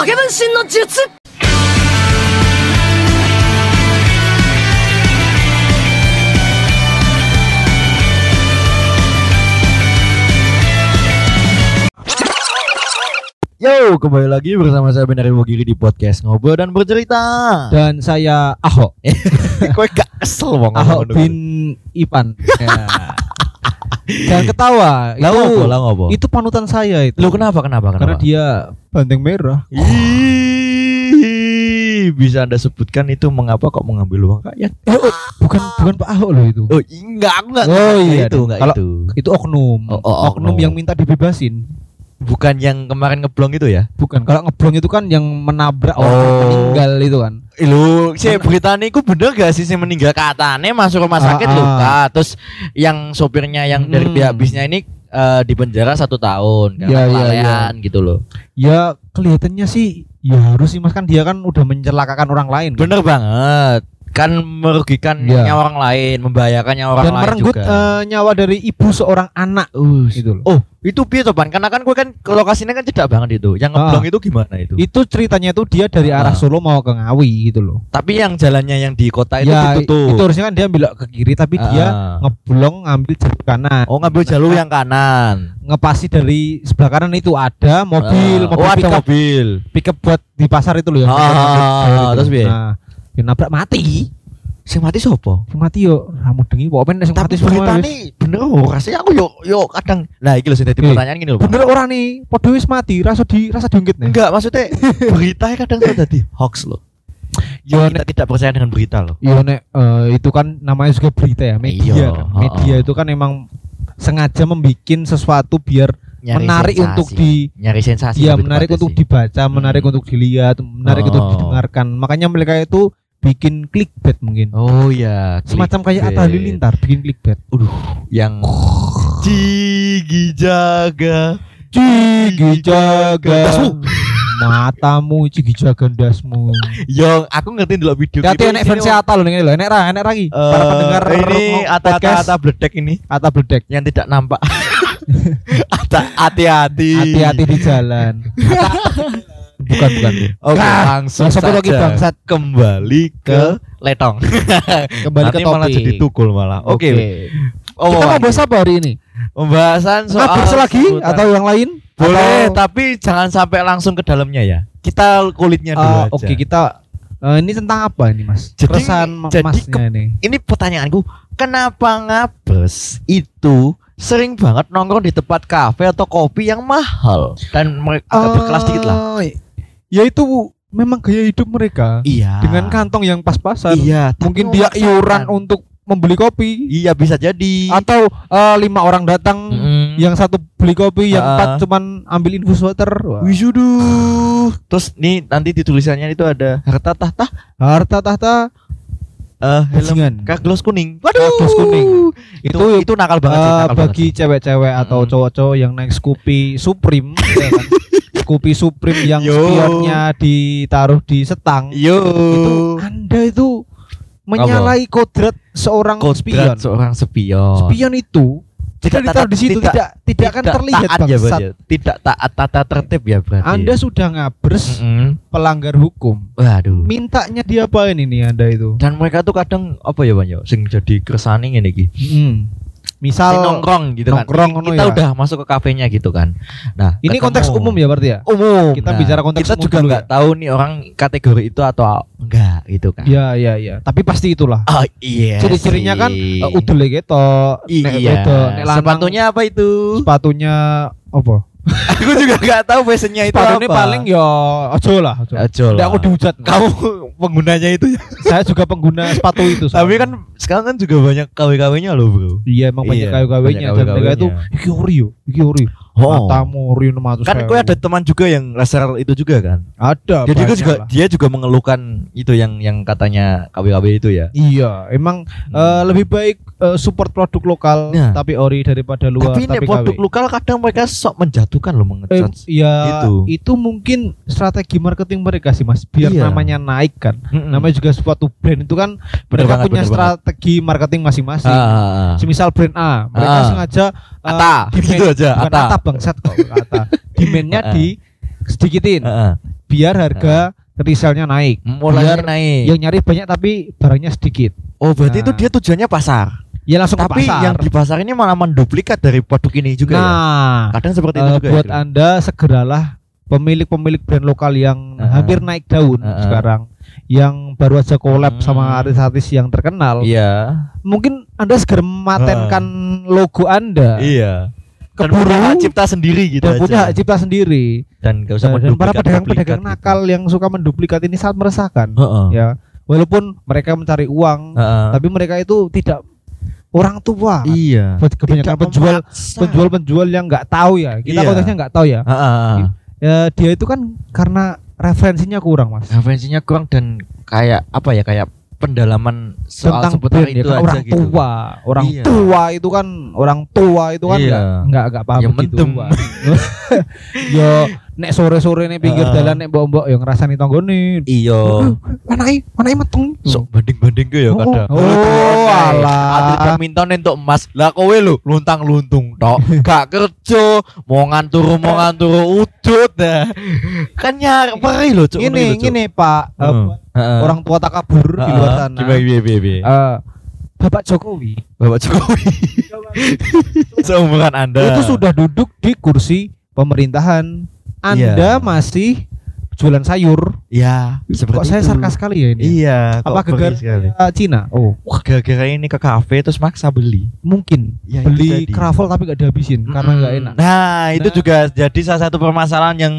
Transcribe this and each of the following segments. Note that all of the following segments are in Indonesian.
影分身の術 Yo, kembali lagi bersama saya Benar Wogiri di podcast Ngobrol dan Bercerita. dan saya Ahok Kowe gak kesel bang Ahok bin Ipan ya. dan ketawa Lah itu ngopo? itu panutan saya itu Lo kenapa kenapa karena kenapa? dia banteng merah Ih, bisa anda sebutkan itu mengapa kok mengambil uang rakyat? Eh, oh, bukan bukan Pak Ahok loh itu Oh, enggak, enggak. Oh, iya, itu, enggak Kalau- itu. itu oknum Oh, oh, oknum oknum. yang minta dibebasin Bukan yang kemarin ngeblong itu ya? bukan kalau ngeblong itu kan yang menabrak orang Oh. meninggal itu kan Lu, si berita ini ku bener gak sih si meninggal katanya masuk rumah sakit Ah, ah. luka, terus yang sopirnya yang dari Hmm. pihak bisnya ini eh, di penjara satu tahun karena Iya, iya, kelalaian gitu loh. ya kelihatannya sih ya harus sih mas kan dia kan udah mencelakakan orang lain kan? Bener banget. Kan merugikan Iya. nyawa orang lain, membahayakan nyawa orang dan lain merenggut juga. eh, nyawa dari ibu seorang anak gitu loh Oh, itu piye Topan? Karena kan gue kan ke lokasinya kan cedak banget itu. Yang Ah. ngeblong itu gimana itu? itu ceritanya itu dia dari arah Ah. Solo mau ke Ngawi gitu loh Tapi yang jalannya yang di kota itu ya ditutup. itu harusnya kan dia belok ke kiri tapi dia Ah. ngeblong ngambil jalur kanan Oh, ngambil jalur yang kanan. ngepasi dari sebelah kanan itu ada mobil Ah. mobil oh, ada pickup mobil. pickup buat di pasar itu loh yang Ah, jalur itu. terus piye? nah dia nabrak mati Sing mati sopo? Sing mati yo ramu dengi pokoknya sing Tapi mati semua nih bener oh, rasanya aku yo yo kadang. Nah, iki lho sing dadi pertanyaan gini loh. Pak. bener orang nih wis mati rasa di rasa diungkit nih Enggak, maksudnya beritanya kadang tuh tadi hoax loh. Yo, kita tidak percaya dengan berita loh. Yo nek eh, itu kan namanya juga berita ya media ha-ha. media itu kan emang sengaja membuat sesuatu biar menarik sensasi. untuk di nyari sensasi. Lebih menarik untuk sih. dibaca, menarik Hmm. untuk dilihat, menarik untuk Oh. didengarkan. Makanya mereka itu bikin clickbait mungkin. Oh ya, Semacam kayak. Atta Halilintar bikin clickbait. yang Cigi jaga Cigi jaga matamu cigi jaga dasmu. Yang aku ngerti dulu video Hati enek fans Atta lho ini lho, enek ra, enek lagi. Para pendengar Eh, ini podcast ata bledek ini Atta Bledek. yang tidak nampak. Ata hati-hati. Hati-hati di jalan. bukan bukan. Oke, Ah, langsung langsung saja lagi bangsat. kembali ke letong. Kembali ke Nanti malah topik. jadi tukul malah. Oke. Kita Oh, mau lagi. bahas apa hari ini? Pembahasan soal Ngabers lagi seputar- atau yang lain? boleh, Atau- tapi jangan sampai langsung ke dalamnya ya. Kita kulitnya dulu Ah, aja. Oke kita eh, ini tentang apa ini mas? Jadi- Keresahan jadi masnya ke- ini. Ini pertanyaanku, kenapa ngabes itu sering banget nongkrong di tempat kafe atau kopi yang mahal dan mereka agak berkelas dikit lah. Ya itu memang gaya hidup mereka Iya. dengan kantong yang pas-pasan. Iya, Mungkin dia iuran untuk membeli kopi Iya bisa jadi. atau eh, lima orang datang Mm-mm. yang satu beli kopi, yang Ah. empat cuman ambil infus water. Wah. Wisudu. Terus nih nanti di tulisannya itu ada harta tahta Harta tahta eh bajingan. helm kaglos kuning. Kaglos kuning. Itu Itu, itu, nakal banget sih, Eh, nakal bagi cewek-cewek atau Mm. cowok-cowok yang naik Scoopy Supreme ya kan? Scoopy Supreme yang Yo. spionnya ditaruh di setang. Yo. itu Anda itu menyalahi kodrat seorang spion. Kodrat seorang spion. Spion itu tidak ditaruh di situ tidak tidak, akan terlihat taat ya, berarti ya. Tidak taat tata tertib ya berarti. Anda sudah ngabers Mm-mm. pelanggar hukum. Waduh. Mintanya diapain ini Anda itu? Dan mereka tuh kadang apa ya banyak sing jadi keresaning ini iki. Hmm. Misal Sing nongkrong gitu nongkrong kan. Kita ya. udah masuk ke kafenya gitu kan. Nah, ini ketemu. konteks umum ya berarti ya? umum. Kita bicara konteks kita umum juga dulu nggak ya. tahu nih orang kategori itu atau enggak gitu kan. Iya iya iya. Tapi pasti itulah. Oh iya. Ciri-cirinya kan uh, udele gitu. Iya. Sepatunya apa itu? sepatunya apa? Aku juga nggak tahu fashionnya itu Sepatunya apa. paling ya ojo lah, ojo. Ojo Nggak lah. aku dihujat. Kamu penggunanya itu ya. saya juga pengguna sepatu itu. Tapi soalnya. kan sekarang kan juga banyak KW-KW-nya loh, Bro. iya emang banyak Iya, banyak dan mereka itu iki ori yo, iki ori. Oh. Matamu 600. Kan gue ada teman juga yang laser itu juga kan. ada. Jadi banyak juga lah. dia juga mengeluhkan itu yang yang katanya KW-KW itu ya. Iya, emang eh, lebih baik eh, support produk lokal Nah. tapi ori daripada luar Tapi tapi produk KW. lokal kadang mereka sok menjatuhkan loh Eh, mengejudge. iya, Itu. itu. mungkin strategi marketing mereka sih Mas, biar Iya. namanya naik kan. Mm-mm. Namanya juga suatu brand itu kan Bener mereka banget, punya bener banget. strategi marketing masing-masing. Ah, ah, ah. Semisal brand A, mereka Ah. sengaja eh, Ata, demand- gitu aja, Ata. Ata bangsat kok, Ata. Demandnya di sedikitin biar harga resellnya naik. Mulai Biar naik. Yang nyari banyak tapi barangnya sedikit. oh, berarti Nah. itu dia tujuannya pasar. Ya langsung Tapi ke pasar. yang di pasar ini malah menduplikat dari produk ini juga ya. nah, Kadang seperti itu eh, juga. buat ya. Anda segeralah pemilik-pemilik brand lokal yang Heeh. hampir naik daun Heeh. sekarang yang baru aja collab Hmm. sama artis-artis yang terkenal. Iya. Mungkin Anda segera mematenkan logo Anda. Iya. Dan Keburu punya hak cipta sendiri gitu dan punya hak aja. cipta sendiri. Dan gak usah Dan, dan para pedagang-pedagang duplikat nakal yang suka menduplikat ini sangat meresahkan. gitu. Heeh. Ya, walaupun mereka mencari uang, Heeh. tapi mereka itu tidak orang tua. Iya. Buat kebanyakan penjual memaksa. penjual-penjual yang nggak tahu ya. Kita Iya. konteksnya nggak tahu ya. Heeh. Ya dia itu kan karena referensinya kurang, Mas. referensinya kurang dan kayak apa ya kayak pendalaman soal Tentang seputar itu kan aja orang gitu. tua. Orang Iya. tua itu kan orang tua itu kan Iya. nggak nggak nggak paham Ya. Pak. Yo nek sore-sore nih pinggir Heeh. jalan nek mbok-mbok yang ngrasani tanggane. Iya. Manai, manai meteng. Sok banding-banding ke ya Oh, kadang. oh, alah. Atlet badminton entuk emas. Lah kowe lho luntang-luntung tok. Gak kerja, mau nganturu mau nganturu udut dah. Kan nyar perih lho, Cuk. Ini ini Pak Heeh. Heeh. orang tua takabur di luar sana. Gimana gimana gimana? Eh, Bapak Jokowi Bapak Jokowi. Seumuran Anda. itu sudah duduk di kursi pemerintahan. Anda Iya. masih jualan sayur. Ya, seperti Kok saya itu. sarkas sekali ya ini? Iya, Apa perih sekali. Cina? Oh, gara-gara ini ke kafe terus maksa beli. mungkin Ya, itu beli kravel tapi gak dihabisin karena nggak enak. Nah, itu Nah. juga jadi salah satu permasalahan yang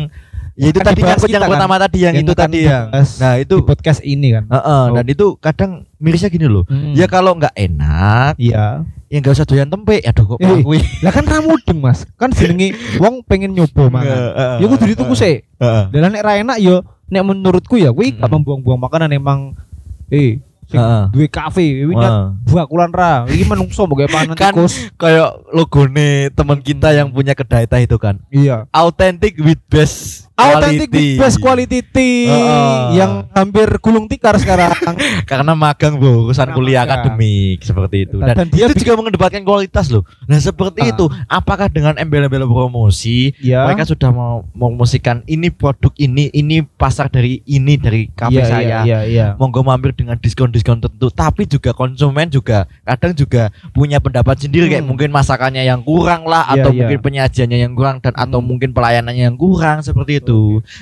ya itu Akan tadi dibahas nyangkut yang kita kan? pertama tadi yang, itu tadi yang. Nah, itu di podcast ini kan. Heeh, Oh. dan itu kadang mirisnya gini loh. Hmm. Ya kalau nggak enak, Iya. ya nggak usah doyan tempe. Aduh kok Eh. Lah kan ramudeng Mas. Kan jenenge wong pengen nyoba mangan. Ya kudu dituku sik. Heeh. Dan nek ra enak ya nek menurutku ya kuwi gak Mm-mm. membuang-buang makanan emang eh Heeh. duwe kafe winat Heeh. bakulan ra. Iki menungso mbok panen Kan- tikus. Kayak logone teman kita yang punya kedai teh itu kan. Iya. Authentic with best Authentic quality. best quality tea Heeh. yang hampir gulung tikar sekarang. Karena magang bu, urusan kuliah magang. akademik seperti itu. Dan Dan, dia itu juga mengedepankan kualitas loh. Nah seperti Ah. itu, apakah dengan embel-embel promosi ya. mereka sudah mau mempromosikan ini produk ini, ini pasar dari ini dari kafe Iya, saya. Iya, iya, iya. Monggo mampir dengan diskon-diskon tertentu, tapi juga konsumen juga kadang juga punya pendapat sendiri kayak Hmm. mungkin masakannya yang kurang lah Iya, atau iya. mungkin penyajiannya yang kurang dan atau Hmm. mungkin pelayanannya yang kurang seperti itu.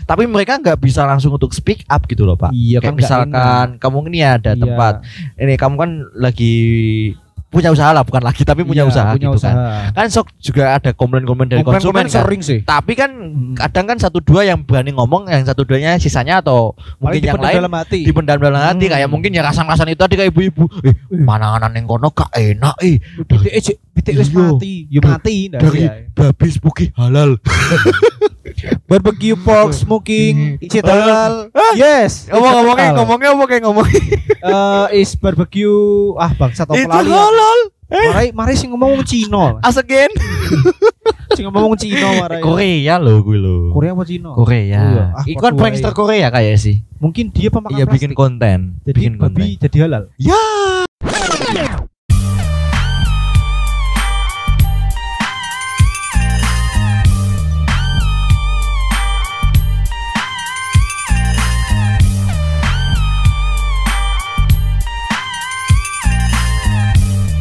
Tapi mereka nggak bisa langsung untuk speak up gitu loh pak. Iya Kayak kan misalkan kamu ini ada Iya. tempat ini kamu kan lagi punya usaha lah bukan lagi tapi punya Iya, usaha punya gitu kan. usaha. Kan sok juga ada komplain-komplain dari Komplain-komplain konsumen kan. sering sih. Tapi kan Hmm. kadang kan satu dua yang berani ngomong, yang satu duanya sisanya atau mungkin Paling yang dipendam lain dalam hati. di dalam hati Hmm. kayak mungkin ya rasan-rasan itu tadi kayak ibu-ibu eh pananganan yang kono gak enak eh Pitik eh, wis Iya. mati, yo mati ndak dari iya. babi spooky halal Barbecue pork smoking is halal? Yes. ngomong-ngomongnya Halal. ngomongnya apa kayak ngomong Eh, is barbecue ah bangsat apa itu lali. ya. halal Marai marai sing ngomong Cina. as again Sing ngomong Cina marai. Korea loh gue lo Korea apa Cina? Korea Iya. Ah, itu kan prankster eh. Korea kayak sih Mungkin dia pemakan iya bikin konten Jadi bikin konten babi jadi halal. ya